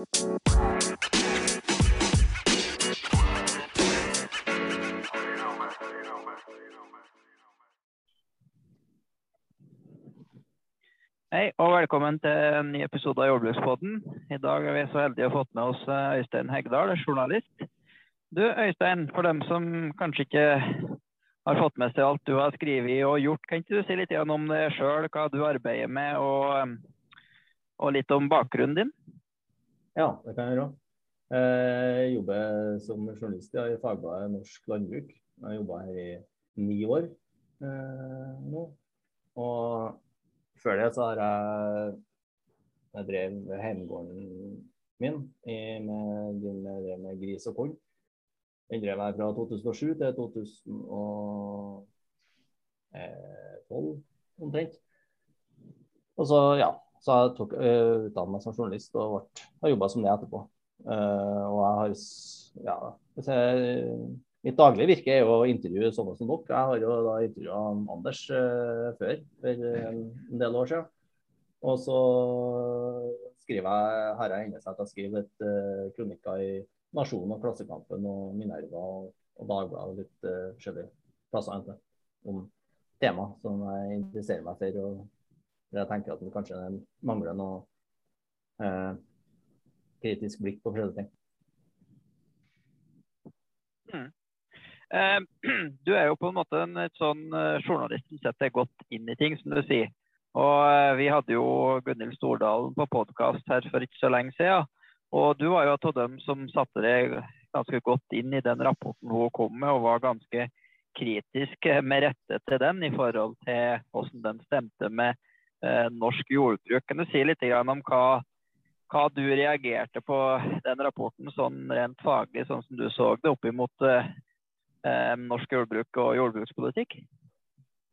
Hei og velkommen til en ny episode av Jordbrukspodden. I dag er vi så heldige å ha fått med oss eh, Øystein Hegdal, journalist. Du Øystein, for dem som kanskje ikke har fått med seg alt du har skrevet og gjort, kan ikke du si litt om deg sjøl, hva du arbeider med og, og, litt om bakgrunnen din? Ja, det kan jeg gjøre. Jeg jobber som journalist i fagbladet Norsk Landbruk. Jeg har jobba her i ni år eh, nå. Og før det så har jeg jeg drev hjemmegården min med, med, med, gris og korn. Den drev jeg fra 2007 til 2012 omtrent. Og så, ja, så jeg tok uh, utdannet meg som journalist og ble, har jobba som det etterpå. Uh, og jeg har ja, jeg, Mitt daglige virke er jo å intervjue sånne som dere. Jeg har jo da intervjua Anders uh, før, for en del år siden. Og så skriver jeg, har jeg seg at jeg skriver et uh, kronikker i Nasjonen og Klassekampen og Minerva og, og Dagbladet og litt uh, forskjellige plasser om tema som jeg interesserer meg for. og Jeg tenker at det kanskje mangler noe eh, kritisk blikk på forskjellige ting. Mm. Eh, du er jo på en måte en sånn eh, journalist som setter godt inn i ting, som du sier. Og eh, vi hadde jo Gunhild Stordalen på podkast her for ikke så lenge siden. Og du var jo av dem som satte deg ganske godt inn i den rapporten hun kom med, og var ganske kritisk med rette til den i forhold til hvordan den stemte med eh, norsk jordbruk. Kan du si litt om hva, hva, du reagerte på den rapporten sånn rent faglig, sånn som du så det, opp mot eh, eh, norsk jordbruk og jordbrukspolitikk?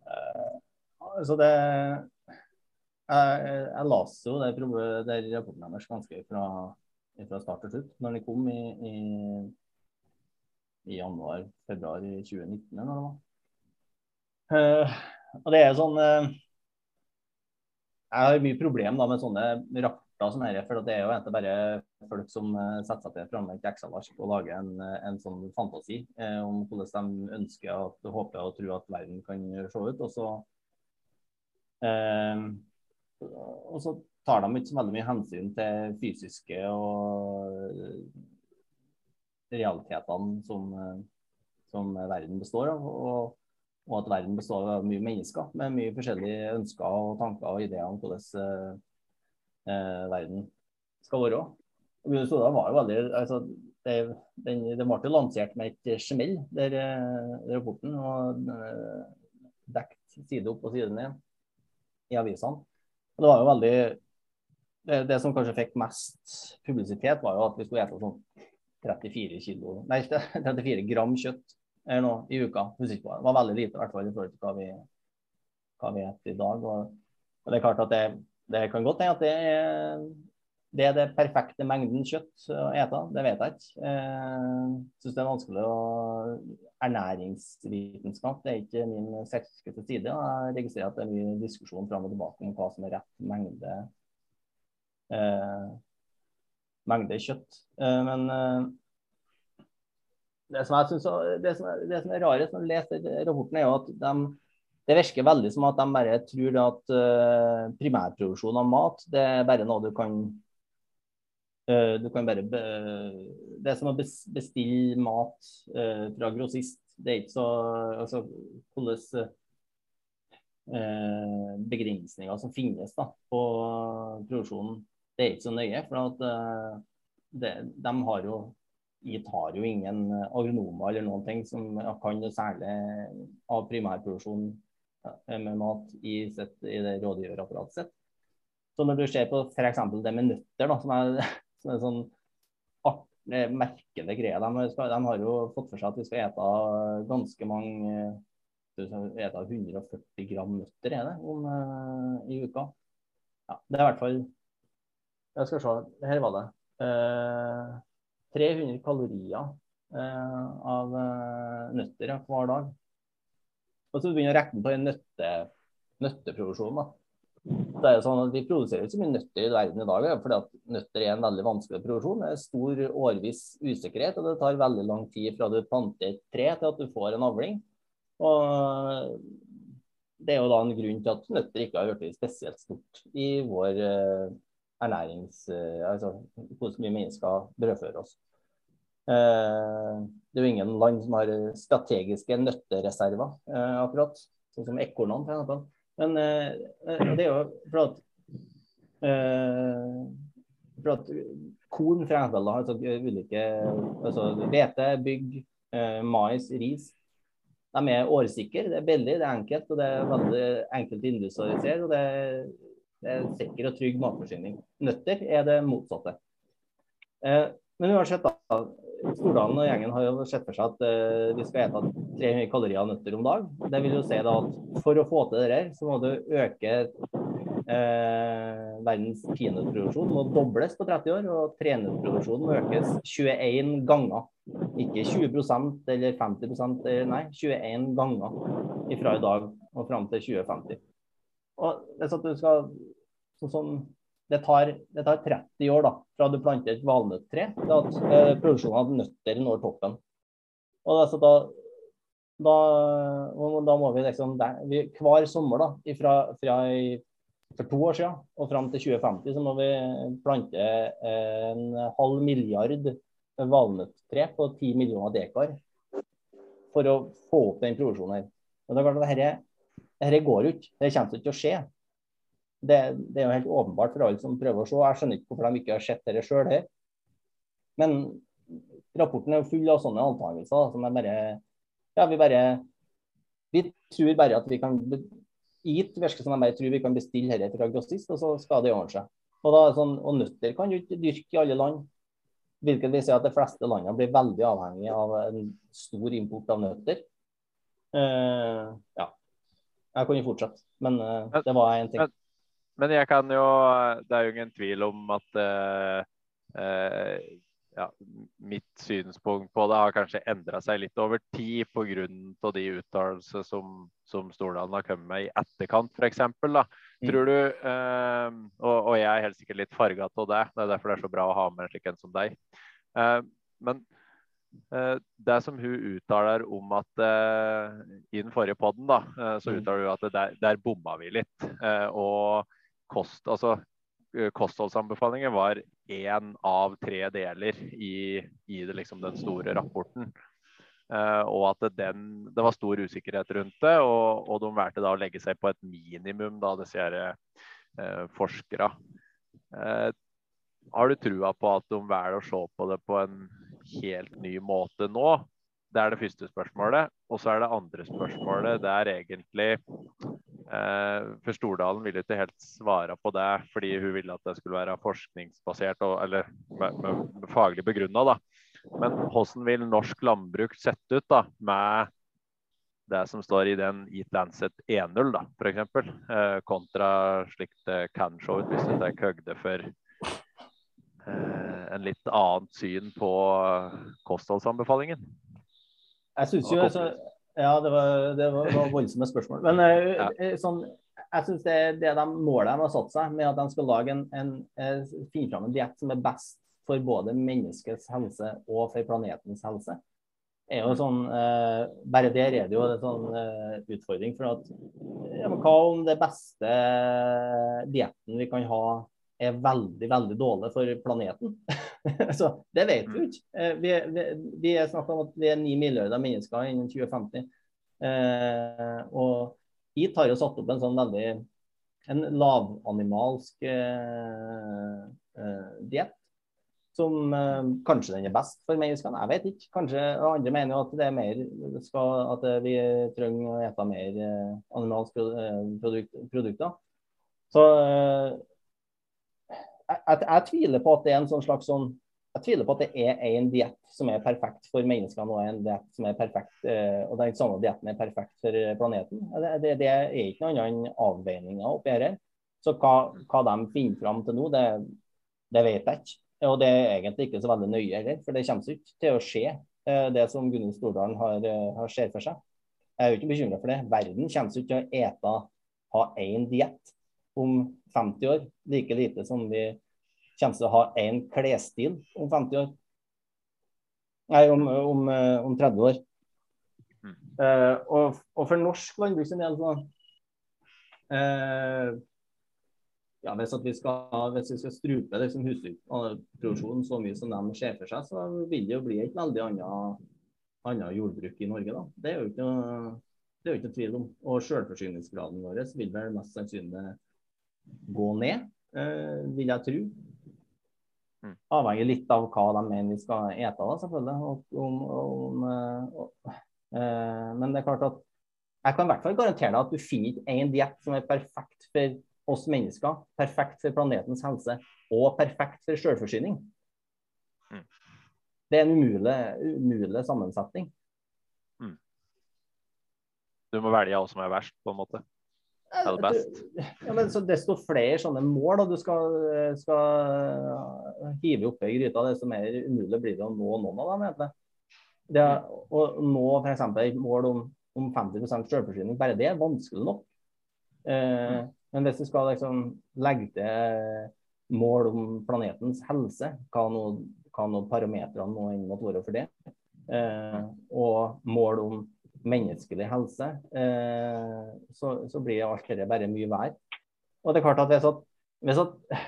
Uh, altså det Jeg, jeg leste jo det, det rapporten deres ganske fra, fra, start til slutt. Når den kom i, i, i januar-februar 2019, eller noe. Uh, og det er sånn uh, Jeg har mye problem da, med sånne rapporter som dette, for det er jo egentlig bare folk som uh, setter seg til fram et Excel-ark og lager en, uh, en, sånn fantasi eh, om hvordan de ønsker at, håper og tror at verden kan se ut. Og så, og så tar de ikke så veldig mye hensyn til fysiske og realitetene som, som verden består av. Og, og, at verden består av mye mennesker med mye forskjellige ønsker og tanker og ideer om hvordan eh, verden skal være. Gud Soda var jo veldig altså, det, den, den ble lansert med et smell, der der rapporten. Og eh, dekt side opp og side ned i avisene. Og det var jo veldig det, det, som kanskje fikk mest publisitet, var jo at vi skulle spise sånn 34 kilo, nei, 34 gram kjøtt eller noe i uka. Det var veldig lite i hvert fall i forhold til hva vi, hva vi heter i dag. Og, og, det er klart at det, det kan godt hende at det er, det er det perfekte mengden kjøtt å ete. Det vet jeg ikke. Jeg eh, syns det er vanskelig å Ernæringsvitenskap det er ikke min sterkeste side. Jeg registrerer at det er mye diskusjon fram og tilbake om hva som er rett mengde, eh, mengde kjøtt. Eh, men eh, det som jeg synes, det som er, det som er rarest når du leser rapporten, er jo at de det virker veldig som at de bare tror at uh, primærproduksjon av mat det er bare noe du kan uh, Du kan bare Det er som å bestille mat uh, fra grossist. Det er ikke så altså, Hvilke begrensninger som finnes da, på produksjonen, det er ikke så nøye. For at, det, de har jo gitt tar jo ingen agronomer eller noen ting som kan det særlig av primærproduksjon med mat i, sitt, i det rådgiverapparatet sitt. Så når du ser på f.eks. det med nøtter, da, som er, som er sånn merkelig greie de, de, har jo fått for seg at vi skal ete ganske mange ete 140 gram nøtter er det om, uh, i uka. Ja, det er i hvert fall Jeg skal se, her var det. Uh, 300 kalorier uh, av nøtter ja, hver dag. Og så begynner å regne på den nøtte, nøtteproduksjonen. så er jo sånn at Vi produserer ikke så mye nøtter i verden i dag, fordi at nøtter er en veldig vanskelig produksjon. Det er stor årvis usikkerhet, og det tar veldig lang tid fra du planter et tre til at du får en avling. Og Det er jo da en grunn til at nøtter ikke har blitt spesielt stort i vår ernærings... Uh, altså hvor mye mennesker brødfører oss. Uh, det er jo ingen land som har strategiske nøttereserver, akkurat. Sånn som ekornene, f.eks. Men det er jo for at, for at korn for eksempel altså ulike altså Hvete, bygg, mais, ris. De er årsikre. Det er billig, det er enkelt og det er veldig enkelt å industrialisere. og det er sikker og trygg matforsyning. Nøtter er det motsatte. men uansett, da. Stordalen og gjengen har jo sett for seg at uh, vi skal ete 300 kalorier av nøtter om dag. Det vil jo si da at for å få til det der, så må du øke eh, verdens peanøttproduksjon må dobles på 30 år, og trenøttproduksjonen må økes 21 ganger. Ikke 20% eller 50 eller nei, 21 ganger fra i dag og fram til 2050. Og hvis at du skal sånn som det tar, det tar, 30 år da, fra du planter et valnøtttre til at eh, produksjonen av nøtter når toppen. Og altså da, da, da, må vi liksom vi, Hver sommer da, ifra, fra for to år siden og fram til 2050 så må vi plante en halv milliard valnøtttre på 10 millioner dekar for å få opp den produksjonen her. Og det er klart at dette, dette går jo ikke. Det kommer ikke til å skje. Det, det, er jo helt åpenbart for alle som prøver å se. Jeg skjønner ikke hvorfor de ikke har sett dette sjøl her. Men rapporten er jo full av sånne antakelser som er bare Ja, vi bare Vi tror bare at vi kan Gitt virker som de bare tror vi kan bestille dette fra grossist, og så skal det ordne seg. Og, da, sånn, og nøtter kan jo ikke dyrke i alle land. Hvilket vil si at de fleste landene blir veldig avhengig av en stor import av nøtter. Uh, ja. Jeg kunne fortsatt, men uh, det var en ting. Men jeg kan jo Det er jo ingen tvil om at uh, eh, ja, mitt synspunkt på det har kanskje endra seg litt over tid pga. de uttalelsene som, som Stordalen har kommet med i etterkant, f.eks. Mm. Tror du eh, og, og, jeg er helt sikkert litt farga av det, det er derfor det er så bra å ha med en slik en som deg. Eh, men eh, det som hun uttaler om at eh, i den forrige poden, eh, så mm. uttaler hun at der, der bomma vi litt. og kost, altså, eh, kostholdsanbefalinger var én av tre deler i, i det, liksom, den store rapporten. Og at den, det, var stor usikkerhet rundt det, og, og de valgte da å legge seg på et minimum, da, disse her, eh, forskere. Har du trua på at de velger å se på det på en helt ny måte nå? Det er det første spørsmålet. Og så er det andre spørsmålet. Det er egentlig Eh, for Stordalen ville ikke helt svare på det, fordi hun ville at det skulle være forskningsbasert, og, eller med, med, med faglig begrunna. Men hvordan vil norsk landbruk sette ut da, med det som står i den Eat Lancet 1.0, da, f.eks., eh, kontra slikt det kan se ut hvis det tar høyde for eh, en litt annet syn på kostholdsanbefalingen? Jeg synes jo, altså, ja, det var, det var, var voldsomme spørsmål. Men uh, ja. Eh, sånn, jeg syns det, det de målene de har satt seg, med at de skal lage en, en, eh, finne fram en diett som er best for både menneskets helse og for planetens helse, er jo sånn eh, Bare der er det jo en sånn eh, utfordring. For at ja, hva om det beste dietten vi kan ha er veldig, veldig dårlig for planeten? så det vet vi ikke. Eh, vi, vi, vi er snakk om at vi er ni milliarder mennesker innen 2050. Eh, og hit har jo satt opp en sånn veldig en lavanimalsk eh, eh, diett. Som eh, kanskje den er best for menneskene, jeg vet ikke. Kanskje andre mener jo at det er mer skal, at vi trenger å spise mer eh, animalske produkt, produkter. Så jeg, jeg, tviler på at det er en sånn slags sånn jeg tviler på at det er en diett som er perfekt for menneskene og en diett som er perfekt, eh, og den samme dietten er perfekt for planeten. Det, det, det er ikke noen annen avveininger oppi her. Så hva, hva, de finner fram til nå, det, det, vet jeg ikke. Og det er egentlig ikke så veldig nøye heller, for det kommer ikke til å skje, eh, det som Gunhild Stordalen har, eh, har ser for seg. Jeg er jo ikke bekymra for det. Verden kommer ikke til å ete, ha én diett om 50 år. Like lite som vi kommer til å ha én klesstil om 50 år. Nei, om, om, om 30 år. Mm. Uh, og, og, for norsk landbruk sin del så uh, ja, hvis, vi skal, hvis vi skal strupe liksom, husdyrproduksjonen så mye som de ser for seg, så vil det jo bli et veldig annet, annet jordbruk i Norge. da. Det er jo ikke noe, det er jo ikke noe tvil om. Og selvforsyningsgraden vår vil vel mest sannsynlig gå ned, eh, vil jeg tro. Mm. Avhenger litt av hva de mener vi skal ete, da, selvfølgelig. Om, om, og, eh, eh, men det er klart at jeg kan i hvert fall garantere deg at du finner ikke en diett som er perfekt for oss mennesker, perfekt for planetens helse og perfekt for selvforsyning. Mm. Det er en umulig, umulig sammensetning. Mm. Du må velge hva som er verst, på en måte? Eller best? Ja, men så Desto flere sånne mål da, du skal, skal hive oppi gryta, desto mer umulig blir det å nå noen av dem. egentlig. Det å nå f.eks. mål om, om 50% selvforsyning, bare det er vanskelig nok. Eh, mm. Men hvis du skal liksom legge til mål om planetens helse, hva nå, hva nå parametrene nå inn mot være for det, eh, og mål om menneskelig helse, eh, så, så, blir alt dette bare mye vær. Og det er klart at hvis, at, hvis at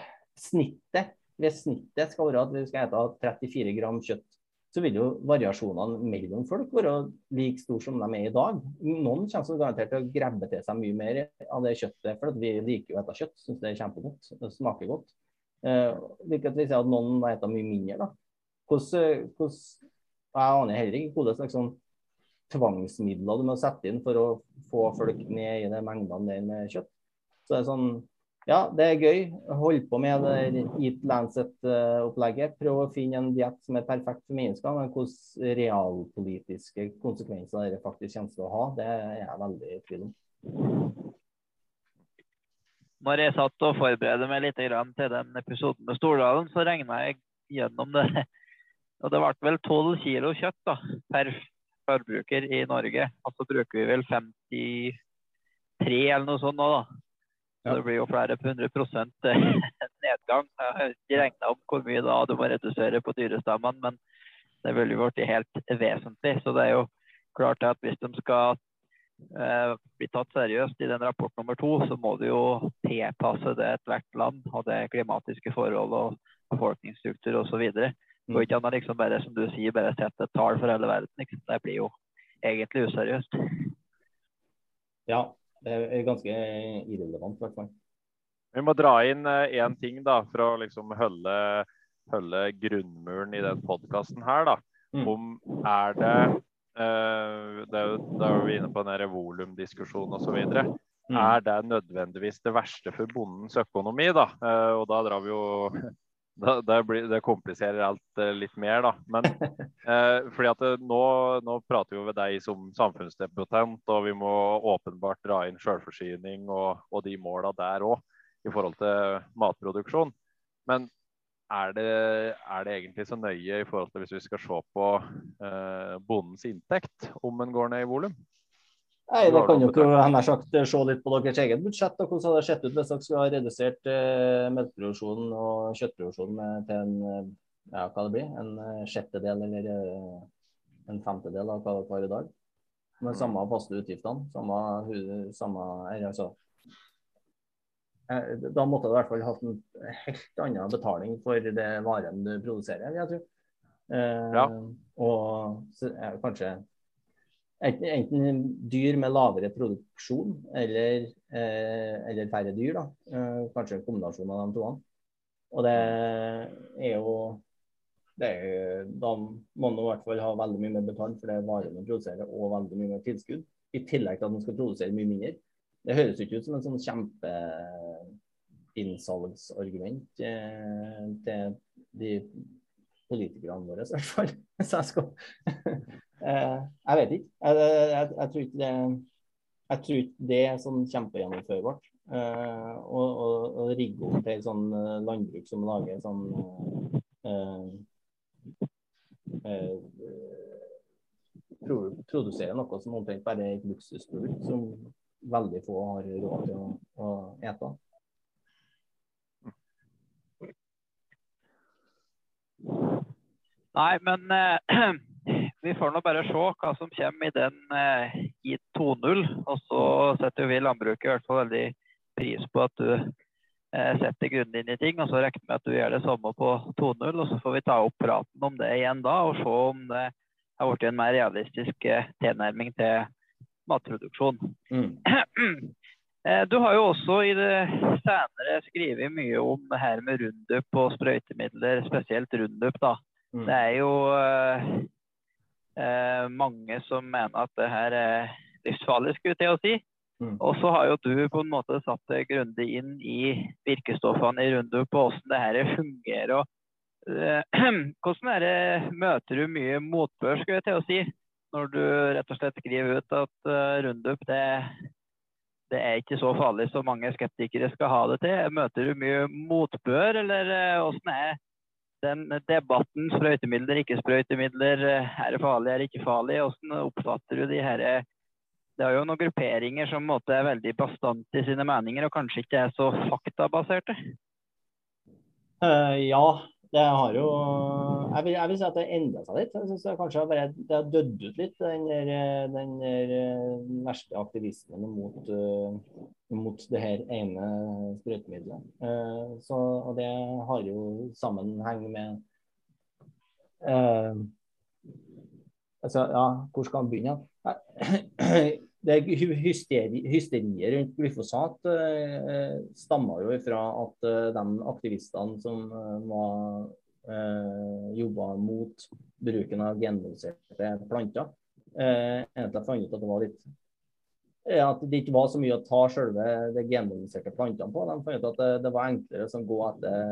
snittet, hvis snittet skal være at vi skal spise 34 gram kjøtt så vil jo variasjonene mellom folk være like store som de er i dag. Noen kommer garantert til å grabbe til seg mye mer av det kjøttet, for vi liker jo å spise kjøtt. Syns det er kjempegodt. Det smaker godt. Eh, like at vi ser at noen spiser mye mindre. da. Hvordan, hvordan, jeg aner heller ikke hvordan liksom, tvangsmidler du må sette inn for å få folk ned i de mengdene der med kjøtt. Så det er sånn ja, det er gøy. Hold på med det Eat Lancet-opplegget. Prøv å finne en diett som er perfekt for mennesker. Men hvilke realpolitiske konsekvenser det faktisk kommer til å ha, det er jeg veldig i tvil om. Når jeg satt og forberedte meg litt til den episoden med Stordalen, så regna jeg gjennom det. Og det ble vel 12 kilo kjøtt da, per forbruker i Norge. Altså bruker vi vel 53 eller noe sånt nå, da. Så det blir jo flere hundre prosent eh, nedgang. Jeg har ikke regna om hvor mye da du må redusere på dyrestammene, men det ville jo blitt helt vesentlig. Så det er jo klart at hvis de skal eh, bli tatt seriøst i den rapport nummer to, så må du jo tilpasse det ethvert land og det klimatiske forhold og befolkningsstruktur osv. Det går ikke an å liksom bare som du sier, bare sette et tall for hele verden. Liksom. Det blir jo egentlig useriøst. Ja, det er ganske irrelevant, i hvert fall. Vi må dra inn én eh, ting da, for å liksom holde, holde grunnmuren i den podkasten her. da. Mm. Om er det uh, det Da er vi inne på den volumdiskusjonen osv. Mm. Er det nødvendigvis det verste for bondens økonomi? da? Uh, og da drar vi jo det, det, blir, det, kompliserer alt uh, litt mer, da. Men eh, fordi at det, eh, nå, nå, prater vi jo ved deg som samfunnsdebutant, og vi må åpenbart dra inn selvforsyning og, og de måla der òg, i forhold til matproduksjon. Men er det, er det, egentlig så nøye i forhold til hvis vi skal se på eh, bondens inntekt, om en går ned i volum? Nei, Det kan jo ikke sagt se litt på deres eget budsjett. og Hvordan hadde det sett ut hvis dere skulle ha redusert eh, melkeproduksjonen og kjøttproduksjonen til en, eh, ja, hva det blir, en eh, sjettedel eller eh, en femtedel av hva det var i dag? Med samme faste utgiftene. Samme, samme altså, Da måtte du i hvert fall hatt en helt annen betaling for det varen du produserer, jeg tror. Eh, ja. Og så, kanskje Enten dyr med lavere produksjon eller, eh, eller færre dyr. Da. Eh, kanskje en kombinasjon av de to. Og det er jo det er, Da må man i hvert fall ha veldig mye mer betalt for det varene produserer, og veldig mye mer tilskudd. I tillegg til at man skal produsere mye mindre. Det høres ikke ut som en sånn kjempeinnsalgsargument eh, til de politikerne våre, i hvert fall. Så jeg skal Eh, jeg vet ikke. Jeg, jeg, jeg, tror ikke det jeg tror ikke det er sånn kjempegjennomførbart. Uh, rigge opp til sånn eh, landbruk som lager sånn produserer noe som omtrent bare er et luksusprodukt som veldig få har råd til å, å ete. Nei, men eh, vi får nå bare se hva som kommer i den eh, i 2.0. Og så setter vi landbruket i hvert fall veldig pris på at du eh, setter grunnen inn i ting. Og så regner vi med at du gjør det samme på 2.0. Og så får vi ta opp praten om det igjen da, og se om det har blitt en mer realistisk eh, tilnærming til matproduksjon. Mm. Du har jo også i det senere skrevet mye om det her med rundup og sprøytemidler, spesielt rundup. da. Mm. Det er jo eh, eh, mange som mener at det her er livsfarlig, skulle jeg til å si. Mm. Og så har jo du på en måte satt deg grundig inn i virkestoffene i rundup på hvordan det her fungerer. og eh, Hvordan er det, møter du mye motbør, skulle jeg til å si, når du rett og slett skriver ut at uh, rundup det, det er ikke så farlig som mange skeptikere skal ha det til? Møter du mye motbør, eller eh, hvordan er den debatten sprøytemidler, ikke sprøytemidler, eh, er det farlig, er det ikke farlig? Hvordan oppfatter du de her Det er jo noen grupperinger som måte er veldig bastante i sine meninger, og kanskje ikke er så faktabaserte? Uh, ja, det har jo Jeg vil, jeg vil si at det har endra seg litt. Jeg synes det kanskje bare, det har dødd ut litt, den der, den der eh, verste aktivismen mot, eh, mot det her ene sprøytemiddelet. Eh, så, og det har jo sammenheng med uh, Altså, ja, hvor skal man begynne? Det hysteri, hysteriet rundt glyfosat eh, stammer jo ifra at eh, de aktivistene som eh, var eh, jobba mot bruken av genmodifiserte planter, eh, egentlig fant ut at det var litt eh, at det ikke var så mye å ta selve de genmodifiserte plantene på. De fant ut at det, det var enklere å gå etter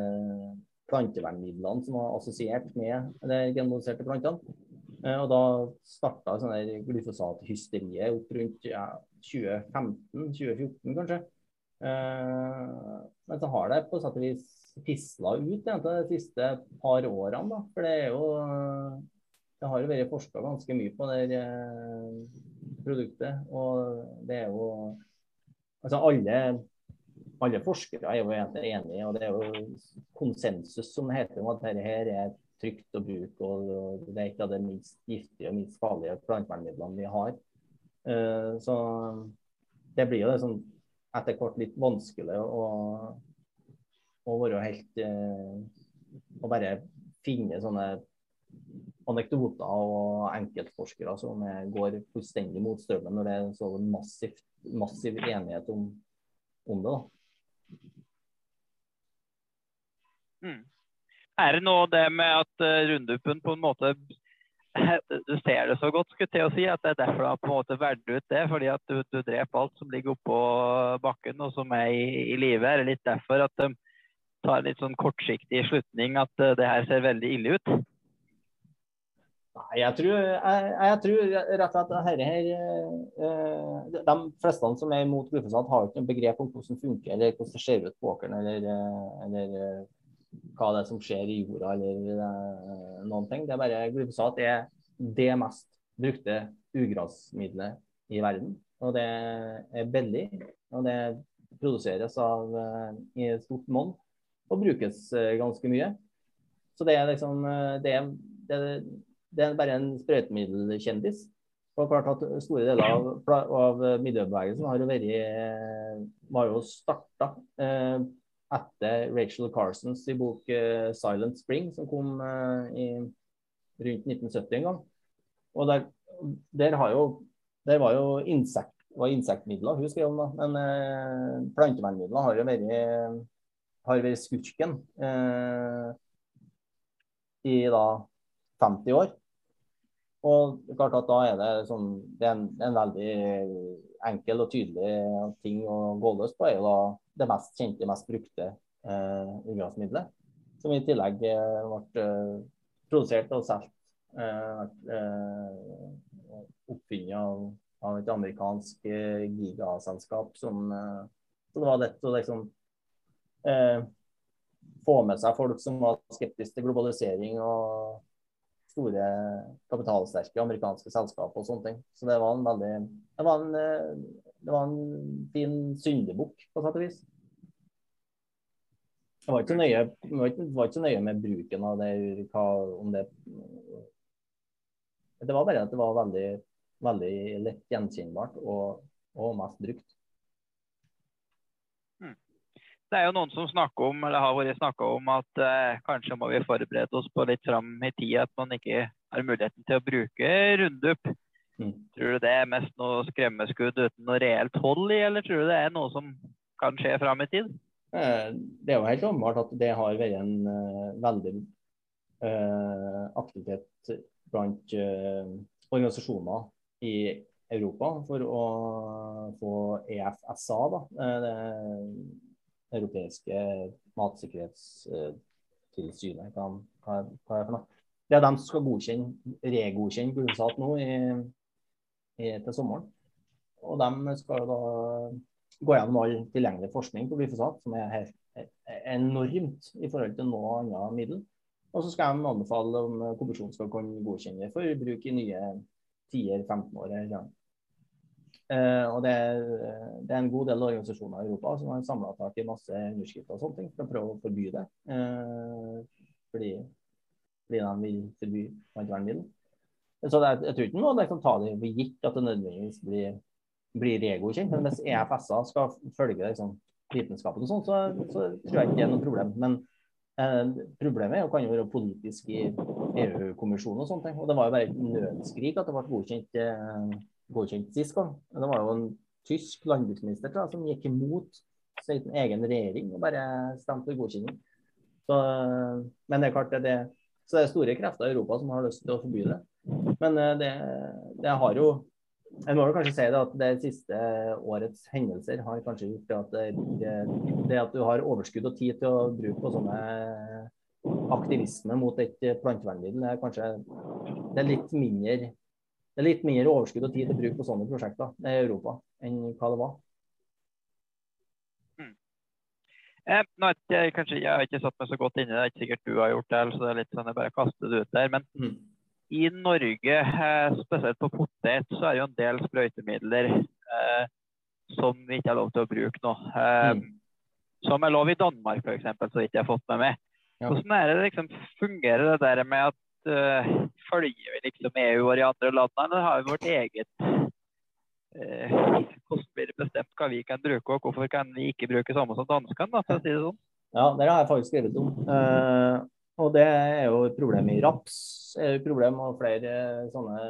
plantevernmidlene som var assosiert med de genmodifiserte plantene. Eh, Og da starta sånn glyfosathysteriet opp rundt ja, 2015-2014, kanskje. Eh, men så har det på sett og vis fisla ut egentlig, de siste par årene. da, For det er jo Det har jo vært forska ganske mye på det eh, produktet. Og det er jo Altså alle alle forskere er jo egentlig enige, og det er jo konsensus som det heter om at dette her er trygt å bruke. og Det er ikke av de minst giftige og minst farlige plantevernmidlene vi har. Eh, Så det blir jo det etter hvert litt vanskelig å, å være helt eh, Å bare finne sånne anekdoter og enkeltforskere som går fullstendig mot strømmen når det er så massivt, massiv enighet om, om det. da. Mm. Er det noe det med at uh, rundupen på en måte Du ser det så godt, skulle til å si, at det er derfor du har på en måte valgt ut det. Fordi at du, du dreper alt som ligger oppå bakken og som er i, i live. Er det litt derfor at de tar en litt sånn kortsiktig slutning at uh, det her ser veldig ille ut? Nei, jeg tror, jeg, jeg tror rett og slett at dette her eh, De fleste som er imot glyfosat, har ikke noe begrep om hvordan det funker, eller hvordan det ser ut på åkeren, eller, eh, eller eh, hva det er som skjer i jorda, eller eh, noen ting. Det er bare Glyfosat er det mest brukte ugrasmiddelet i verden. Og det er billig, og det produseres av, eh, i stort monn og brukes eh, ganske mye. Så det er liksom det er, det er, det er bare en sprøytemiddelkjendis. Og klart at Store deler av, av miljøbevegelsen har jo vært var jo starta eh, etter Rachel Carsons i bok eh, 'Silent Spring', som kom eh, i rundt 1970 en gang. Og der, der, jo, der var jo insekt, var insektmidler hun skrev om, da. men eh, plantevernmidler har jo vært, har vært skurken eh, i da 50 år. Og klart at da er det sånn Det er en, en veldig enkel og tydelig ting å gå løs på, er jo da det mest kjente, mest brukte eh, ugressmiddelet. Som i tillegg eh, ble eh, produsert og solgt. Eh, eh, oppfunnet av, av et amerikansk gigaselskap som Så det var lett å liksom få med seg folk som var skeptiske til globalisering og store kapitalsterke amerikanske selskap og sånne ting. Så det var en veldig Det var en, eh, det var en fin syndebukk, på sett og vis. Det var ikke nøye, var ikke så nøye med bruken av det, hva, om det Det var bare at det var veldig, veldig lett gjenkjennbart og, og mest brukt. Det er jo noen som snakker om, eller har vært snakka om at eh, kanskje må vi forberede oss på litt fram i tid at man ikke har muligheten til å bruke rundup. Mm. Tror du det er mest noe skremmeskudd uten noe reelt hold i, eller tror du det er noe som kan skje fram i tid? Eh, det er jo helt åpenbart at det har vært en uh, veldig uh, aktivitet blant uh, organisasjoner i Europa for å få EFSA, da, europeiske matsikkerhetstilsynet, hva, hva, hva er for noe? Det er de som skal godkjenne, regodkjenne glyfosat nå i, i, til sommeren. Og de skal da gå gjennom all tilgjengelig forskning på glyfosat, som er helt enormt i forhold til noe annet middel. Og så skal de anbefale om kommisjonen skal kunne godkjenne for bruk i nye 10-15 år. Eller Uh, og det er, det er, en god del organisasjoner i Europa som har samla tak i masse underskrifter og sånne ting for å prøve å forby det. Uh, fordi, fordi, de vil forby plantevernmiddel. Så det, jeg tror ikke noe kan ta det for gitt at det nødvendigvis blir, blir regodkjent. Men hvis EFSA skal følge liksom, vitenskapen og sånn, så, så, tror jeg ikke det er noe problem. Men uh, problemet jo, kan jo være politisk i EU-kommisjonen og sånne ting. Og det var jo bare et nødskrik at det ble godkjent godkjent sist gang. Det var jo en tysk landbruksminister da, som gikk imot sin egen regjering og bare stemte for godkjenning. Så, men det er klart det, det, så det er store krefter i Europa som har lyst til å forby det. Men eh, det, det har jo Jeg må jo kanskje si det at det siste årets hendelser har kanskje gjort at det, det at du har overskudd og tid til å bruke på sånne aktivisme mot et plantevernmiddel, er kanskje det er litt mindre det er litt mindre overskudd og tid til bruk på sånne prosjekter i Europa enn hva det var. Mm. Eh, nå, jeg, kanskje, jeg har ikke satt meg så godt inn i det, det er ikke sikkert du har gjort det. så det er litt sånn, Jeg bare kaster det ut der. Men mm. i Norge, eh, spesielt på potet, så er det jo en del sprøytemidler eh, som vi ikke har lov til å bruke nå. Eh, mm. Som er lov i Danmark, f.eks., så ikke jeg har fått med meg. Ja. Hvordan er det liksom, fungerer det der med at uh, følger vi liksom EU og de andre landene, eller har vi vårt eget uh, Hvordan blir det bestemt hva vi kan bruke, og hvorfor kan vi ikke bruke samme som danskene? da, for å si det sånn? Ja, det har jeg faktisk skrevet om. Uh, og det er jo et problem i raps. Det er jo et problem og flere sånne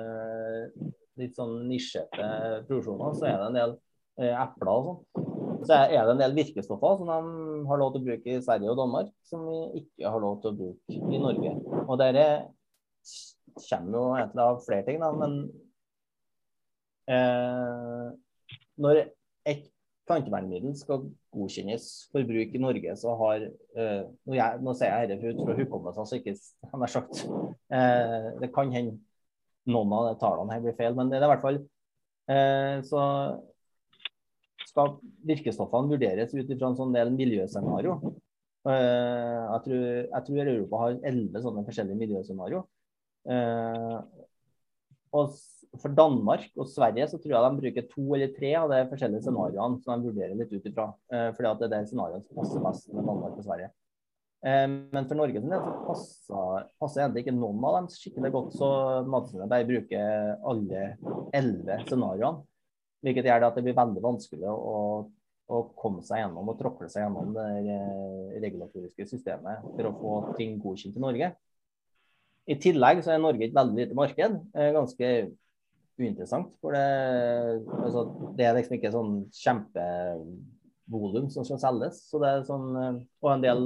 litt sånn nisjete produksjoner. Så er det en del epler og sånn. Så er det en del virkestoffer som de har lov til å bruke i Sverige og Danmark, som vi ikke har lov til å bruke i Norge. Og det er kommer jo egentlig av flere ting, da, men eh, når et plantevernmiddel skal godkjennes for bruk i Norge, så har eh, nå, jeg, sier jeg dette ut fra hukommelsen, så ikke har sagt eh, Det kan hende noen av tallene her blir feil, men det er i hvert fall eh, så skal virkestoffene vurderes ut ifra en sånn del miljøscenario. Eh, jeg tror, jeg tror Europa har elleve sånne forskjellige miljøscenario. Eh, og for Danmark og Sverige så tror jeg de bruker to eller tre av de forskjellige scenarioene som de vurderer litt ut ifra. Eh, fordi at det er det scenarioet som passer best med Danmark og Sverige. Eh, men for Norge så passer, passer egentlig ikke noen av dem skikkelig godt, så Mattilsynet bare bruker alle elleve scenarioene. Hvilket gjør det at det blir veldig vanskelig å, å komme seg gjennom og tråkle seg gjennom det regulatoriske systemet for å få ting godkjent i Norge. I tillegg så er Norge et veldig lite marked. Ganske uinteressant. For det, altså, det er liksom ikke sånn kjempevolum som skal selges. Så det er sånn, og en del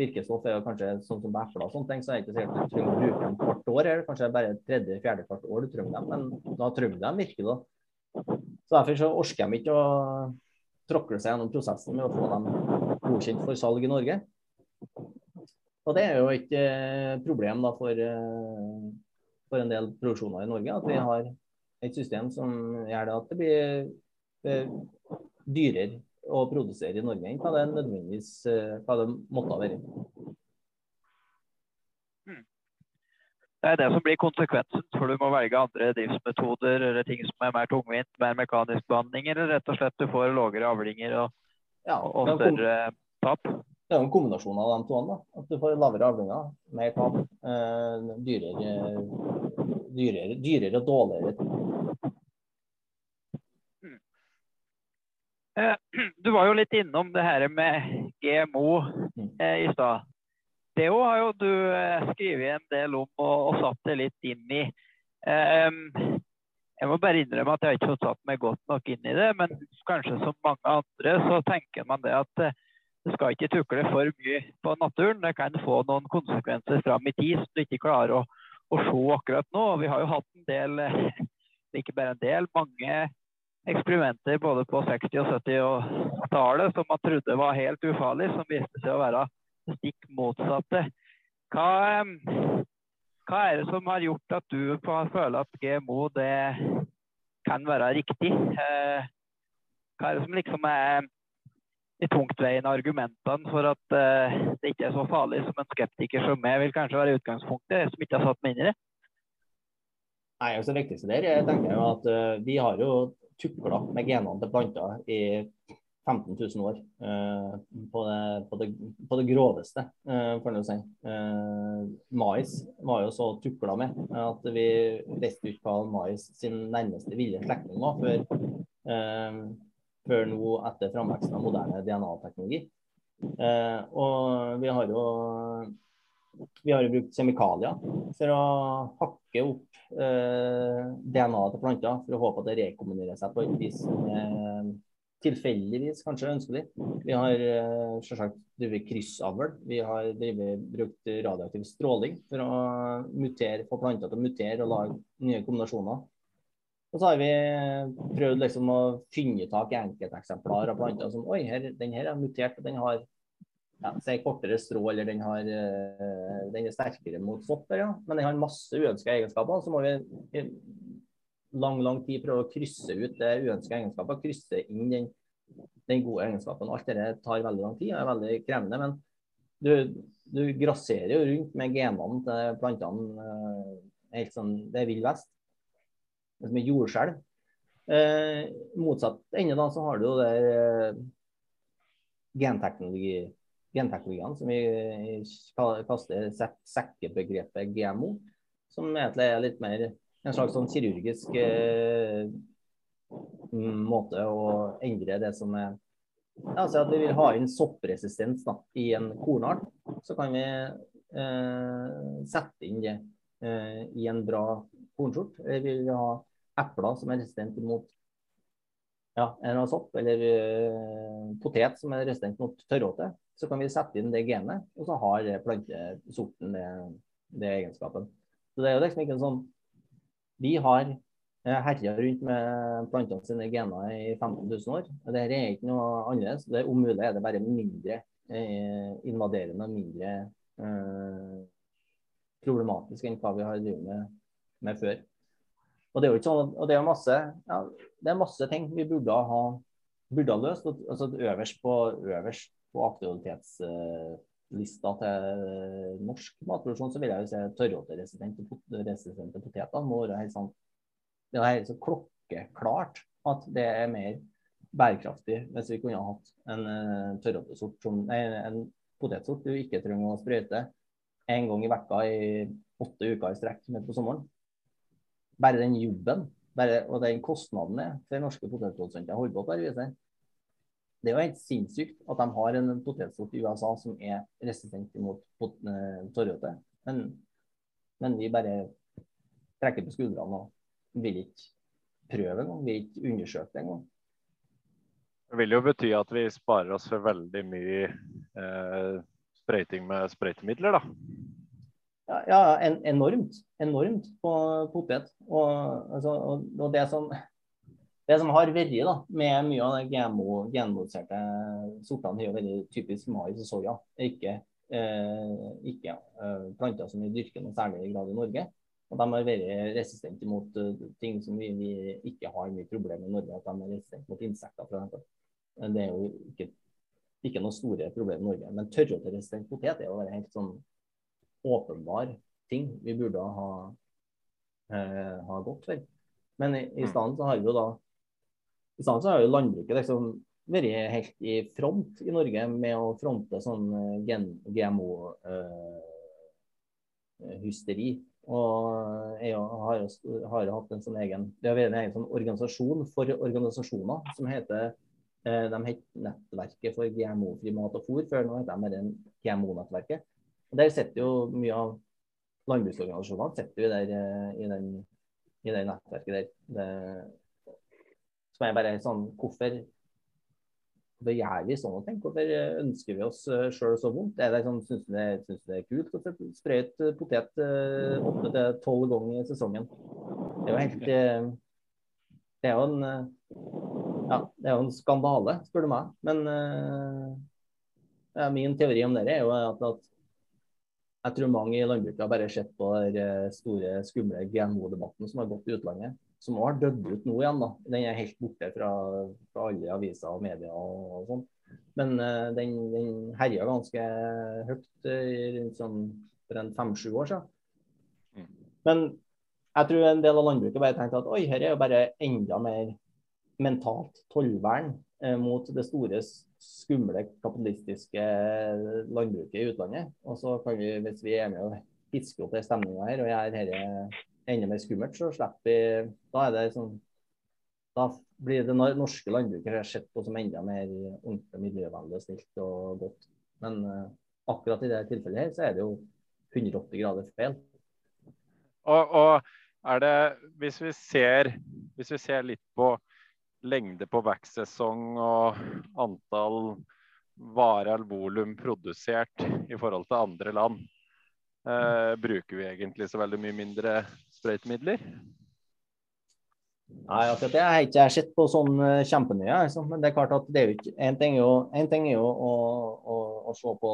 virkestoff er jo kanskje sånn som epler og sånne ting, så er det ikke sikkert du trenger å bruke dem hvert år. Eller kanskje bare tredje, fjerde, hvert år du trenger dem. Men da trenger du dem virkelig. da. Så Derfor så orker de ikke å tråkle seg gjennom prosessen med å få dem godkjent for salg i Norge. Og det er jo et eh, problem da, for, eh, for, en del produksjoner i Norge at vi har et system som gjør det at det blir eh, dyrere å produsere i Norge enn hva det nødvendigvis hva det måtte ha vært. Hmm. Det er det som blir konsekvensen, for du må velge andre driftsmetoder eller ting som er mer tungvint, mer mekanisk behandling, eller rett og slett du får lavere avlinger og, ja, og større tap. Det er jo en kombinasjon av de to. Da. At du får lavere avlinger, mer tap, eh, dyrere, dyrere, dyrere og dårligere. Eh, du var jo litt innom det her med GMO eh, i stad. Det har jo du eh, skrevet en del om og, og, satt det litt inn i. Eh, jeg må bare innrømme at jeg har ikke fått satt meg godt nok inn i det, men kanskje som mange andre så tenker man det at eh, du skal ikke tukle for mye på naturen. Det kan få noen konsekvenser fram i tid som du ikke klarer å, å se akkurat nå. Vi har jo hatt en del, ikke bare en del, mange eksperimenter både på 60- og 70-tallet som man trodde var helt ufarlig, som viste seg å være stikk motsatte. Hva, hva, er det som har gjort at du føler at GMO det kan være riktig? Eh, hva er det som liksom er de tungtveiende argumentene for at eh, det ikke er så farlig som en skeptiker som meg vil kanskje være utgangspunktet, som ikke har satt meg inn i det? Nei, altså Det viktigste der jeg tenker jeg at uh, vi har jo tukla med genene til planter i 15 000 år. Uh, på, det, på, det, på, det, groveste, uh, for å si. Uh, mais var jo så tukla med at vi visste ikke hva mais sin nærmeste ville slektning var før, før nå etter framveksten av moderne DNA-teknologi. og vi har jo vi har jo brukt kjemikalier for å hakke opp eh, DNA-et til planter for å håpe at det rekombinerer seg på et vis som er tilfeldigvis kanskje ønskelig. Vi har eh, selvsagt drevet kryssavl. Vi har drivet, brukt radioaktiv stråling for å mutere, få planter til å mutere og lage nye kombinasjoner. Og så har vi prøvd liksom å finne tak i enkelteksemplarer av planter som Oi, her, den her er mutert, og den har ja, si kortere strå, eller den, har, uh, den er sterkere mot sopper, ja. men den har masse uønska egenskaper. Så må vi i lang lang tid prøve å krysse ut det uønska egenskaper, krysse inn den, den, gode egenskapen. Alt dette tar veldig lang tid og er veldig krevende. Men du, du grasserer jo rundt med genene til plantene. Uh, helt sånn, Det er vill vest. Det som er jordskjelv. Eh, motsatt ende da, så har du jo det eh, genteknologi genteknologiene, som vi kaster sekkebegrepet GMO, som egentlig er litt mer en slags sånn kirurgisk eh, måte å endre det som er Altså at vi vil ha inn soppresistens da, i en kornart, så kan vi eh, sette inn det eh, i en bra Eller vi vil ha epler som er resistent mot ja, en sopp, eller uh, potet som er resistent mot tørråte så kan vi sette inn det genet, og så har plantesorten det, det egenskapen. Så det er jo liksom ikke en sånn Vi har eh, herja rundt med plantene sine gener i 15 000 år. og Dette er ikke noe annerledes. Det, om mulig er det bare mindre eh, invaderende og mindre eh, problematisk enn hva vi har drevet med, med, før. Og det er jo ikke sånn, og det er masse, ja, det er masse ting vi burde ha, burde ha løst. altså Øverst på på aktualitetslista til norsk matproduksjon, så vil jeg jo se tørråteresistente poteter må være helt sånn Det er helt så klokkeklart at det er mer bærekraftig hvis vi kunne hatt en uh, tørråtesort som nei, en potetsort du ikke trenger å sprøyte en gang i vekka i åtte uker i strekk midt på sommeren. Bare den jobben bare, og den kostnaden er for norske potetprodusenter holder på det er jo helt sinnssykt at de har en potetsort i USA som er resistent mot torrhøte. Men, men, vi bare trekker på skuldrene og vil ikke prøve engang. Vil ikke undersøke det engang. Det vil jo bety at vi sparer oss for veldig mye eh, sprøyting med sprøytemidler, da. Ja, en, enormt. Enormt på potet. Og, altså, og, og det som det som har vært da, med mye av de genmodiserte sortene, jo veldig typisk mais og soya. Ikke, eh, ikke eh, planter som vi dyrker noe særlig grad i Norge. Og de har vært resistente mot uh, ting som vi, vi, ikke har mye problemer med i Norge. At de er resistente mot insekter, f.eks. Det er jo ikke, ikke noe store problemer i Norge. Men tørrråteresistent potet er jo helt sånn åpenbar ting vi burde ha, eh, ha gått for. Men i, i mm. stedet så har vi jo da i stedet så har jo landbruket liksom vært helt i front i Norge med å fronte sånn GMO-hysteri. Og jeg har, har hatt en sånn egen Det har vært en egen sånn organisasjon for organisasjoner som heter de het Nettverket for GMO-fri mat og fôr. Før nå heter de bare GMO-nettverket. Der sitter jo mye av landbruksorganisasjonene sitter jo der i, den, i det nettverket der. Det, som er bare sånn Hvorfor Hvorfor gjør vi sånne ting? Hvorfor ønsker vi oss eh, sjøl så vondt? Er det sånn, Syns du det, det er kult å sprøyte potet eh, åtte til tolv ganger i sesongen? Det er jo helt eh, Det er jo en ja, det er jo en skandale, spør du meg. Men ja, min teori om det er jo at, at jeg tror mange i landbruket har bare sett på den store, skumle GMO-debatten som har gått i utlandet som har dødd ut nå igjen. da. Den er helt borte fra, fra alle aviser og medier og, og sånn. Men uh, den, den herja ganske høyt uh, sånn, for en fem-sju år siden. Mm. Men jeg tror en del av landbruket bare tenkte at oi, her er jo bare enda mer mentalt tollvern uh, mot det store, skumle, kapitalistiske landbruket i utlandet. Og så kan vi, hvis vi er med å piske opp den stemninga her og gjør dette enda mer skummelt, så slipper vi Da er det sånn Da blir det norske landbruket sett på som enda mer ordentlig miljøvennlig og snilt og godt. Men uh, akkurat i det tilfellet her, så er det jo 180 grader feil. Og, og er det hvis vi, ser, hvis vi ser litt på lengde på vekstsesong og antall vare eller volum produsert i forhold til andre land, eh, bruker vi egentlig så veldig mye mindre sprøytemidler? Nei, akkurat det har jeg ikke sett på sånn uh, kjempenøye. Altså. Men det er klart at det er jo ikke En ting er jo, en ting er jo å, å, å, se på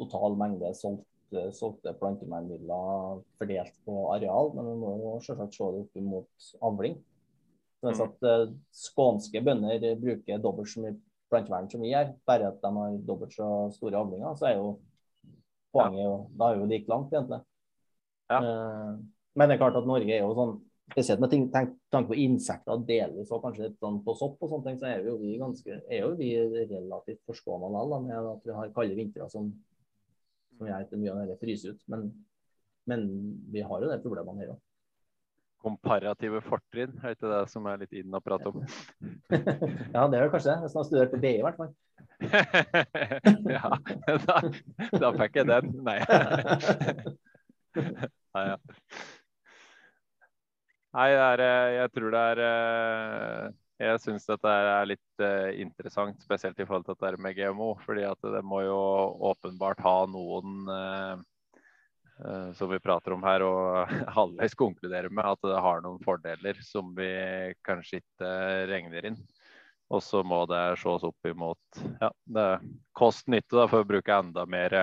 total mengde solgte, solgte plantemidler fordelt på areal, men vi må jo selvsagt se det opp mot avling. Så mm. at uh, Skånske bønder bruker dobbelt så mye plantevern som vi gjør, bare at de har dobbelt så store avlinger, så er jo poenget jo, Da er jo like langt, egentlig. Ja. Uh, men det er klart at Norge er jo sånn Spesielt med tanke på insekter delvis, og kanskje litt sånn på sopp og sånne ting, så er jo vi ganske, er jo vi relativt forskåna likevel med at vi har kalde vintre som, som gjør at mye av dette fryser ut. Men, men, vi har jo de problemene her òg. Komparative fortrinn, er ikke det som er litt inn å prate om? ja, det er det kanskje. Hvis man har studert på BI, i hvert fall. ja, da, da fikk jeg den. Nei. Nei, ja. Nei, er, eh, jeg tror det er eh, Jeg syns dette er litt uh, interessant, spesielt i forhold til dette med GMO. fordi at det må jo åpenbart ha noen som vi prater om her, og halvveis konkluderer med at det har noen fordeler som vi kanskje ikke regner inn. Og så må det ses opp imot ja, kost-nytte, for å bruke enda mer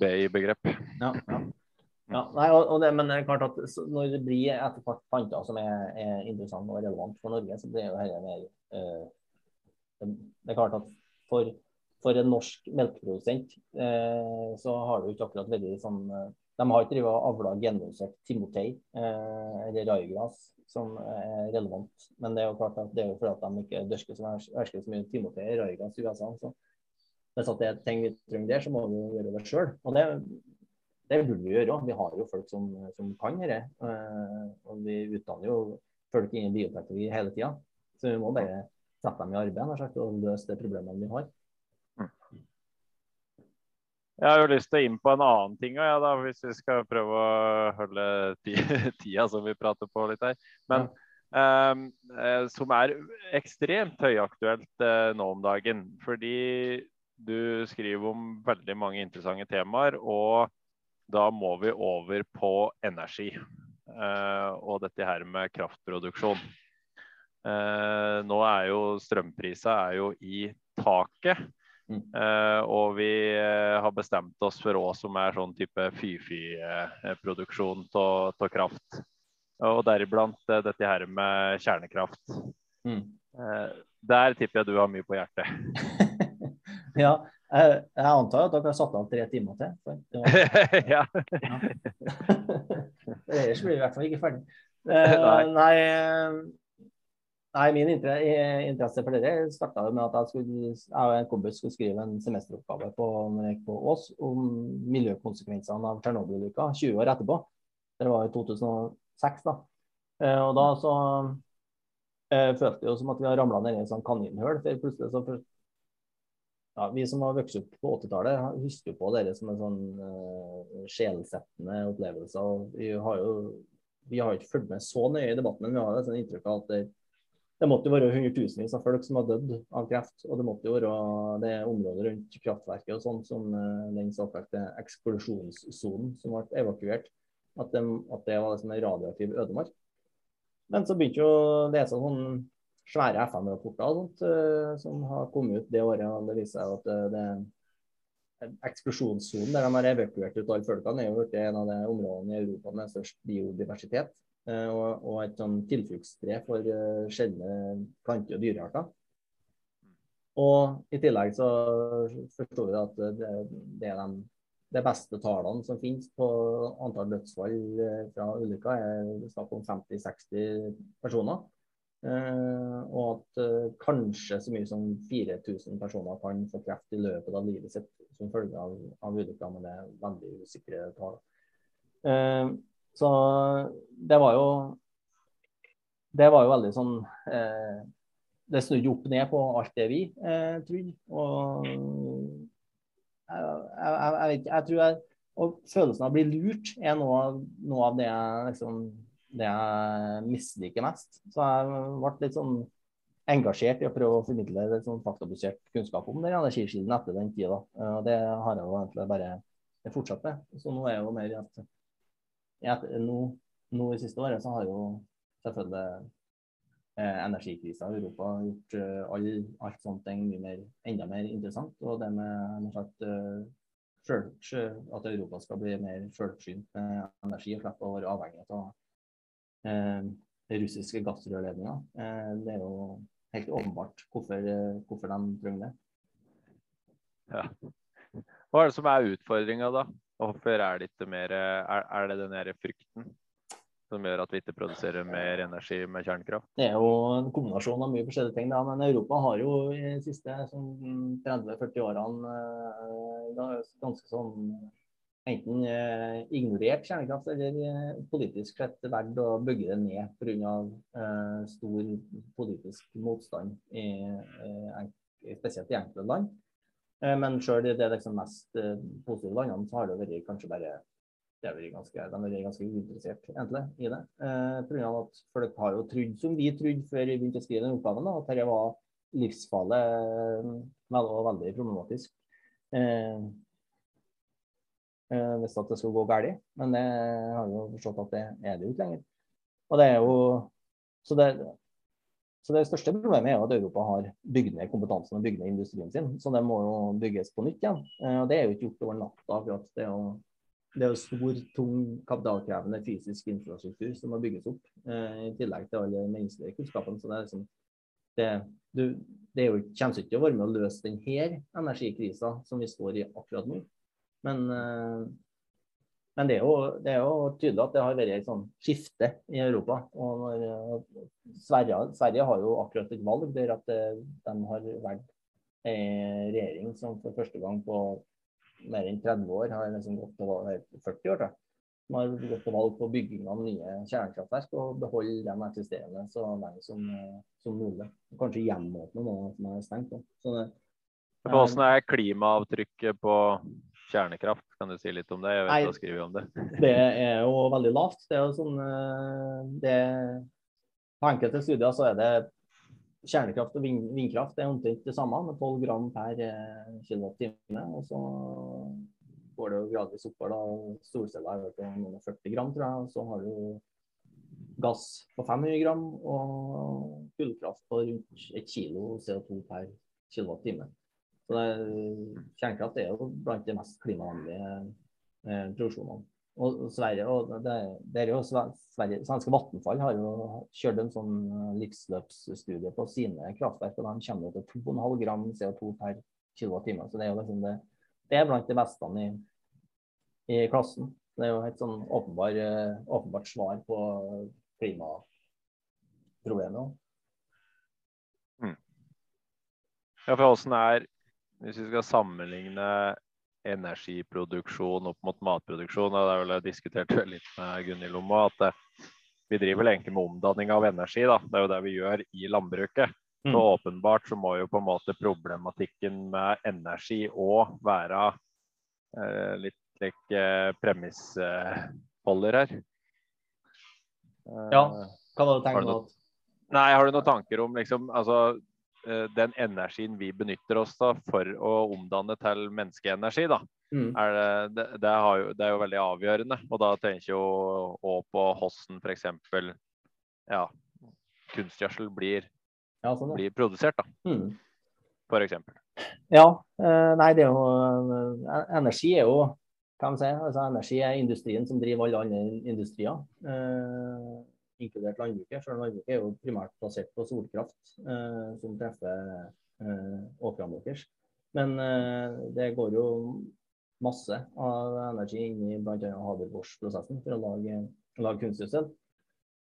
BI-begrep. Ja, ja. Ja, nei, og, det, men det er klart at når det blir etter hvert planter som er, er interessante og relevant for Norge, så blir jo dette mer uh, Det er klart at for, for en norsk melkeprodusent uh, så har det jo ikke akkurat veldig sånn De har ikke drevet avla genmodifisert timotei eller raigras som er relevant, men det er jo klart at det er jo fordi at de ikke dørsker så, så mye timotei og raigras i USA. Så hvis det er ting vi trenger der, så må vi gjøre det sjøl. Og det det burde vi gjøre. Vi har jo folk som, som kan dette. Uh, og vi utdanner jo folk innen bioteknologi hele tida. Så vi må bare sette dem i arbeid og løse de problemene vi har. Jeg har jo lyst til å inn på en annen ting, ja, hvis vi skal prøve å holde tida som vi prater på litt her. Men ja. eh, som er ekstremt høyaktuelt eh, nå om dagen. Fordi du skriver om veldig mange interessante temaer. og da må vi over på energi. Uh, og dette her med kraftproduksjon. Uh, nå er jo strømprisa er jo i taket. Uh, og vi har bestemt oss for hva som er sånn type fy-fy-produksjon av kraft. Og deriblant dette her med kjernekraft. Mm. der tipper jeg du har mye på hjertet. ja, jeg, jeg, antar at dere har satt av tre timer til. For, ja. ja. Ellers blir vi i hvert fall ikke ferdig. Uh, nei, Nei, min interesse for dere starta med at jeg, skulle, jeg og en kompis skulle skrive en semesteroppgave på, på Ås om miljøkonsekvensene av Tsjernobyl-ulykka 20 år etterpå. Det var i 2006. da. Eh, og da så eh, følte det jo som at vi har ramla ned i en sånn kaninhull. for plutselig så ja, Vi som har vokst opp på 80-tallet, husker på dere som en sånn eh, sjelsettende opplevelse. og Vi har jo vi har ikke fulgt med så nøye i debatten, men vi har et sånn inntrykk av at det, det måtte jo være hundretusenvis av folk som har dødd av kreft. Og det måtte jo være det området rundt kraftverket og sånn som uh, den såkalte eksplosjonssonen som ble evakuert, at, de, at det var liksom en radioaktiv ødemark. Men så begynte jo å lese sånne svære FN-rapporter og sånt, uh, som har kommet ut det året. og Det viser seg at uh, det eksplosjonssonen der de har evakuert ut alle folkene, er jo en av de områdene i Europa med størst biodiversitet. Eh, og, og et sånn tilfluktstre for uh, sjeldne plante- og dyrearter. Og i tillegg så forstår vi at det, det er de, de beste tallene som finnes på antall dødsfall eh, fra ulykker, er snakk om 50-60 personer. Og at kanskje så mye som 4000 personer kan få kreft i løpet av livet sitt som følge av, av ulykker, men det er veldig usikre tall. Så det var jo Det var jo veldig sånn eh, Det snudde opp ned på alt det vi eh, trodde. Og jeg, jeg, jeg, jeg, tror jeg Og følelsen av å bli lurt er noe, noe av det jeg liksom det jeg misliker mest. Så jeg ble litt sånn engasjert i å prøve å formidle litt sånn faktabasert kunnskap om den energikilden etter den tida. Og det har jeg jo egentlig bare fortsatt med. Så nå er jeg jo mer i at nå, nå, i siste året så har jo selvfølgelig eh, energikrisa i Europa gjort eh, all, alt sånt ting mer, enda mer interessant. Og det med sagt, eh, at Europa skal bli mer selvforsynt med energi og slippe å være avhengig av eh, russiske gassrørledninger. Eh, det er jo helt åpenbart hvorfor, eh, hvorfor de trenger det. Ja. Hva er det som er utfordringa, da? Hvorfor er det ikke mer Er, er det den derre frykten som gjør at vi ikke produserer mer energi med kjernekraft? Det er jo en kombinasjon av mye forskjellige ting. Da. Men Europa har jo i de siste 30-40 årene eh, ganske sånn enten eh, ignorert kjernekraft eller eh, politisk sett valgt å bygge det ned pga. Stor politisk motstand, i, spesielt i enkelte land. Eh, men sjøl i det liksom mest eh, positive landene, så har det vært kanskje bare det har vært ganske, De har vært ganske uinteressert egentlig, i det. Eh, at folk har jo trodd, som vi trodde før vi begynte å skrive den oppgaven, da, at dette var livsfarlig eh, og veldig problematisk. Eh, eh, hvis at det skulle gå galt. Men det har jo forstått at det er det jo ikke lenger. Og det er jo så det, så Det største problemet er jo at Europa har bygd ned kompetansen og bygd ned industrien sin. Så det må jo bygges på nytt igjen. Eh, og Det er jo ikke gjort over natta. for Det det er jo stor, tung, kapitalkrevende fysisk infrastruktur som må bygges opp. Eh, I tillegg til alle menneskelige kunnskapene. Så det er liksom det, du, det er jo, kommer ikke til å være med å løse denne energikrisa som vi står i akkurat nå. Men eh, men det er, jo, det er, jo, tydelig at det har vært et sånn skifte i Europa. Og når, Sverige, Sverige, har jo akkurat et valg der at eh, de har valgt en regjering som for første gang på mer enn 30 år har liksom gått til 40 år, De har gått til valg på bygging av nye kjernekraftverk og beholde de eksisterende så lenge som, som mulig. Kanskje gjenåpne noen som er stengt. Så det, Hvordan er klimaavtrykket på kjernekraft? Kan du si litt om det? Jeg vet Nei, du har skrevet om det. det er jo veldig lavt. Det er jo sånn eh, det, På enkelte studier så er det kjernekraft og vind, vindkraft det er omtrent det samme, med 12 gram per kilowattime. Og så går det jo gradvis oppover. da, Solceller er på noen 40 gram, tror jeg. Og så har du gass på 500 gram og kullkraft på rundt 1 kilo CO2 per kWt. Så det, kjernekraft er jo blant de mest klimavennlige eh, produksjonene. Og Sverige, og det, det er jo Sverige, Svenske Vattenfall har jo kjørt en sånn eh, livsløpsstudie på sine kraftverk, og de kommer til 2,5 gram CO2 per kWt. Så det er jo liksom det, det er blant de beste i, i klassen. Det er jo et sånn åpenbar, eh, åpenbart svar på klimaproblemet. Ja, for åssen er Hvis vi skal sammenligne energiproduksjon opp mot matproduksjon, og det er vel jeg diskutert litt med Gunhild om at det, vi driver vel egentlig med omdanning av energi. da, Det er jo det vi gjør i landbruket. Mm. Så åpenbart så må jo på en måte problematikken med energi òg være eh, litt like eh, premissholder her. Eh, Ja. Hva var det du tenkte på? Nei, har du noen tanker om liksom, altså, eh, den energien vi benytter oss av for å omdanne til menneskeenergi? da, Mm. er det, det, det, har jo, det er jo veldig avgjørende. Og da tenker jeg jo òg på hvordan f.eks. Ja, kunstgjødsel blir, Ja, sånn, blir produsert, da, Mm. for eksempel. Ja, eh, nei, det er jo eh, Energi er jo kan man si, altså Energi er industrien som driver alle andre industrier, eh, inkludert landbruket. Selv om landbruket er jo primært basert på solkraft, eh, som treffer eh, åkrene deres. Men eh, det går jo masse av energi inn i bl.a. Haber-Bosch-prosessen for å lage, lage kunstgjødsel.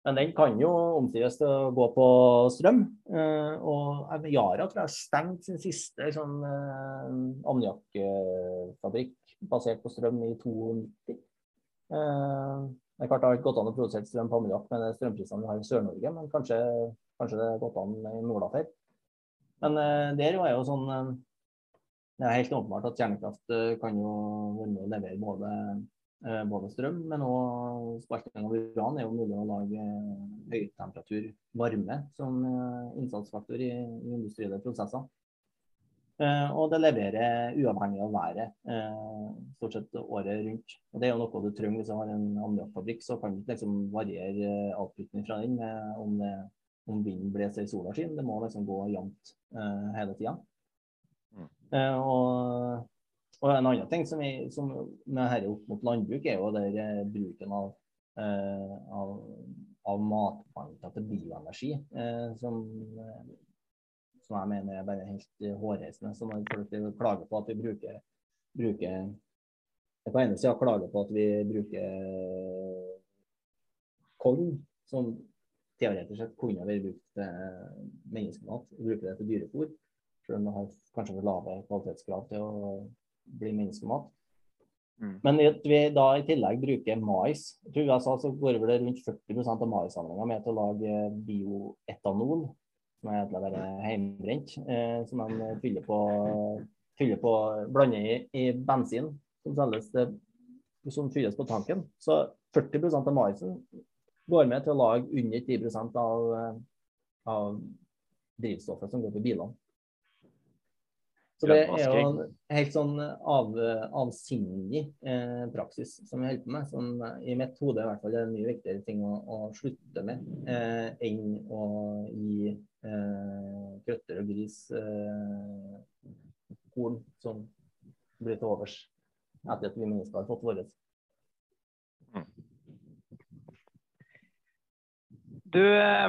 Men den kan jo omstilles til å gå på strøm. Eh, og Yara tror jeg stengt sin siste sånn, eh, ammoniakkfabrikk basert på strøm i 92. Det er klart det har ikke gått an å produsere strøm på ammoniakk med strømprisene vi har i Sør-Norge, men kanskje, kanskje det har gått an i Nord-Afør. Men eh, der er jo sånn eh, Det er helt åpenbart at kjernekraft eh, kan jo være med å levere både både strøm, men òg spalting av uran er jo mulig å lage høytemperatur varme som innsatsfaktor i, i industrielle prosesser. Eh, og det leverer uavhengig av været eh, stort sett året rundt. Og Det er jo noe du trenger hvis du har en ammoniakkfabrikk, så kan du ikke liksom variere eh, fra den med om, det, om vinden blåser i sola skinner. Det må liksom gå jevnt hele tida. Mm. Og og en annen ting som, vi, som med dette opp mot landbruk, er jo der bruken av, av, av matplanter til bioenergi, som, som jeg mener er bare helt eh, hårreisende. Så når folk klager på at vi bruker, bruker På ene sida klager på at vi bruker korn, som teoretisk sett kunne vært brukt til menneskemat, og bruker det til dyrefôr. Selv om det har kanskje for lave kvalitetskrav til å bli menneskemat. Mm. Men at vi da i tillegg bruker mais Jeg tror USA så går vel rundt 40% av maissamlinga med til å lage bioetanol, som er egentlig bare hjemmebrent, eh, som de fyller på, fyller på blander i, i bensin som selges som fylles på tanken. Så 40% av maisen går med til å lage under 10 av, eh, av drivstoffet som går på bilene. Så det er jo en helt sånn av, avsindig eh, praksis som jeg holder på med. Som i mitt hode i hvert fall er en mye viktigere ting å, å slutte med eh, enn å gi eh, krøtter og gris eh, korn som blir til overs etter at vi mennesker har fått vårt. Du, eh,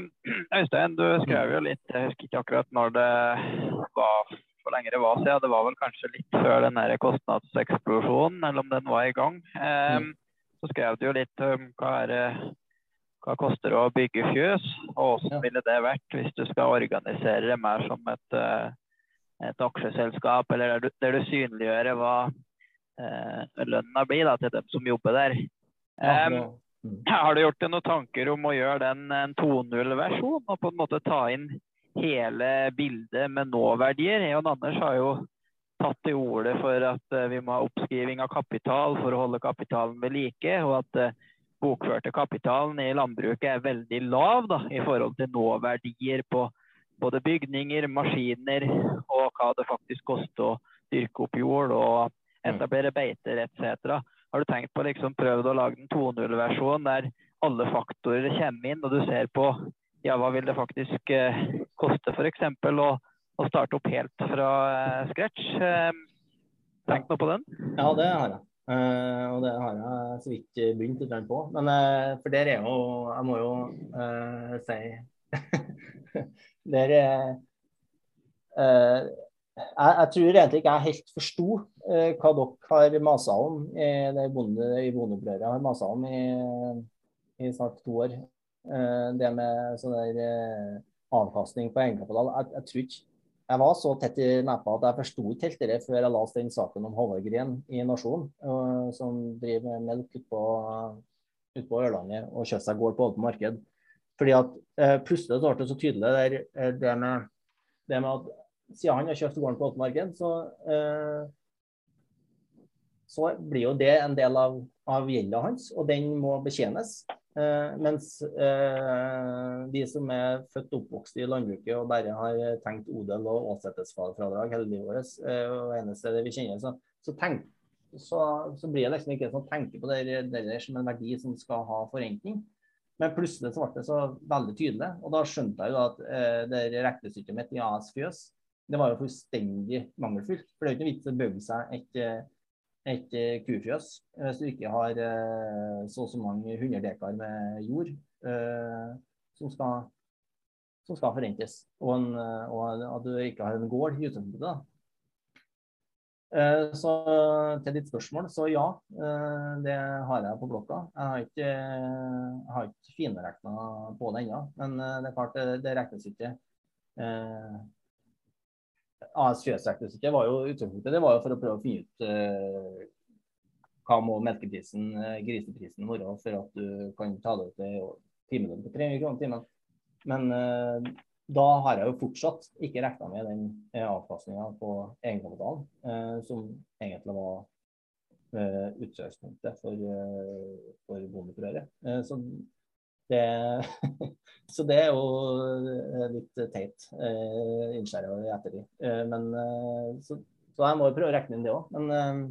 Øystein, du skrev jo litt, jeg husker ikke akkurat når det var, hvor lenge det var siden. Det var vel kanskje litt før den der kostnadseksplosjonen, eller om den var i gang. Um. Så skrev du jo litt om hva, er, det- hva koster det å bygge fjøs, og hvordan ville det vært hvis du skal organisere det mer som et, eh, et aksjeselskap, eller der du, der du synliggjør hva eh, lønna blir da, til dem som jobber der. Mm. har du gjort deg noen tanker om å gjøre den en 2.0-versjon, og på en måte ta inn hele bildet med nåverdier? Jon Anders har jo tatt til orde for at eh, vi må ha oppskriving av kapital for å holde kapitalen ved like, og at eh, bokførte kapitalen i landbruket er veldig lav da, i forhold til nåverdier på både bygninger, maskiner og hva det faktisk koster å dyrke opp jord og etablere beiter etc. Har du tenkt på liksom prøvd å lage en 2.0-versjon der alle faktorer kommer inn, og du ser på ja, hva vil det faktisk eh, koste f.eks. Å, å starte opp helt fra eh, scratch? Eh, tenk noe på den? Ja, det har jeg. Eh, og det har jeg så vidt begynt litt på. Men eh, for der er jo Jeg må jo eh, si Der er eh, jeg, jeg tror egentlig ikke jeg helt forsto hva dere har masa om i det bonde, i. Jeg har masa om i, i snart to år. Eh, det med sånn der eh, avkastning på egenkapital. Jeg, jeg tror ikke jeg var så tett i nepa at jeg forsto ikke helt det før jeg leste den saken om Håvard i Nasjonen, uh, som driver med melk utpå ut på Ørlandet og kjøper seg gård på åpent marked. Fordi at eh, Plutselig ble det så tydelig der, det, med, det med at siden han har kjøpt gården på åpent marked, så, så blir jo det en del av, av gjelda hans, og den må betjenes. Eh, mens eh, de som er født og oppvokst i landbruket og bare har tenkt odel og åsetesfradrag hele livet vårt, eh, og eneste det vi kjenner, så, så, tenk, så, så, blir det liksom ikke sånn tenke på det, der som en verdi som skal ha forrentning. Men plutselig så ble det så veldig tydelig, og da skjønte jeg jo at eh, det regnestykket mitt i AS Fjøs det var jo fullstendig mangelfullt. For det er jo ikke vits å bygge seg et et eh, kufjøs hvis du ikke har eh, så og så mange hundre dekar med jord eh, som skal, som skal forrentes, og, en, og, at du ikke har en gård i utgangspunktet. Så til ditt spørsmål, så ja, det har jeg på blokka. Jeg har ikke, jeg har ikke finregna på det ennå, men det er klart det, det regnes ikke AS-fjøsregnestykke var jo utgangspunktet det var jo for å prøve å finne ut uh, hva må melkeprisen, uh, griseprisen, være for at du kan ta det til timelønn på 300 kroner timen. Men uh, da har jeg jo fortsatt ikke regna med den uh, avkastninga på egenkapitalen, som egentlig var uh, utgangspunktet for, for bondeopprøret. så det, så det er jo eh, litt teit eh, innskjæra i ettertid. Eh, men, eh, så, så, jeg må jo prøve å regne inn det òg. Men eh,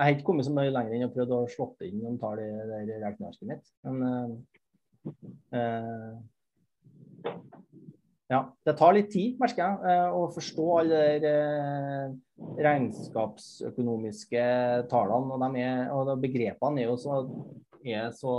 jeg har ikke kommet så mye lenger enn å prøve å slå inn noen tall i det regnearket mitt. Men eh, ja, det tar litt tid, merker jeg, å forstå alle de regnskapsøkonomiske tallene. Og, de er, og begrepene er jo så, er så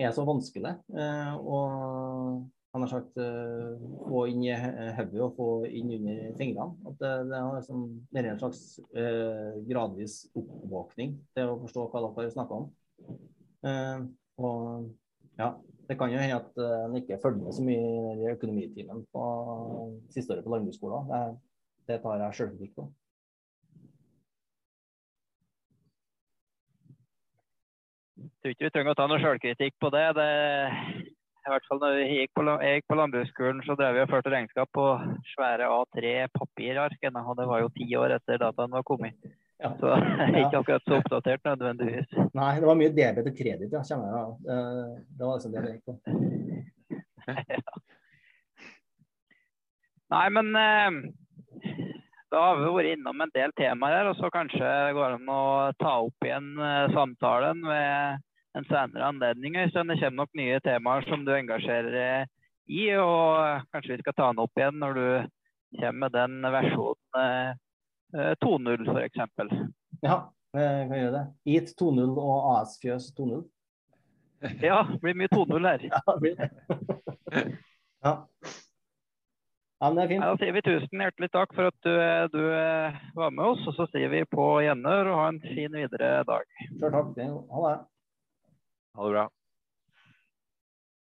er så vanskelig. Eh, og han har sagt uh, få inn i hodet og få inn under fingrene. At det, det, er, liksom, det er en slags eh, gradvis oppvåkning til å forstå hva dere snakker om. Eh, og ja, det kan jo hende at han ikke følger med så mye i økonomitimen på siste året på landbruksskolen. Det, det tar jeg sjølkritikk på. Tror ikke vi trenger å ta noe sjølkritikk på det. det. I hvert fall når jeg gikk på, jeg gikk på landbruksskolen, så drev vi og førte regnskap på svære A3-papirark. Og det var jo ti år etter dataen var kommet. Ja. Så jeg er ikke akkurat så oppdatert nødvendigvis. Nei, det var mye debet og kreditt, ja, kjenner jeg. Det var liksom det det gikk på. ja. Nei, men eh, da har vi vært innom en del temaer her, og så kanskje går det an å ta opp igjen eh, samtalen ved en senere anledning. Øystein. Det kommer nok nye temaer som du engasjerer i, og kanskje vi skal ta den opp igjen når du kommer med den versjonen 2.0 eh, f.eks. Ja, vi kan gjøre det. EAT 2.0 og AS Fjøs 2.0. Ja, det blir mye 2.0 her. Ja, det blir det. ja. Ja, men det er fint. Da sier vi tusen hjertelig takk for at du, du var med oss. Og så sier vi på gjenhør og ha en fin videre dag. Sjøl takk. Ha det. Ha det bra.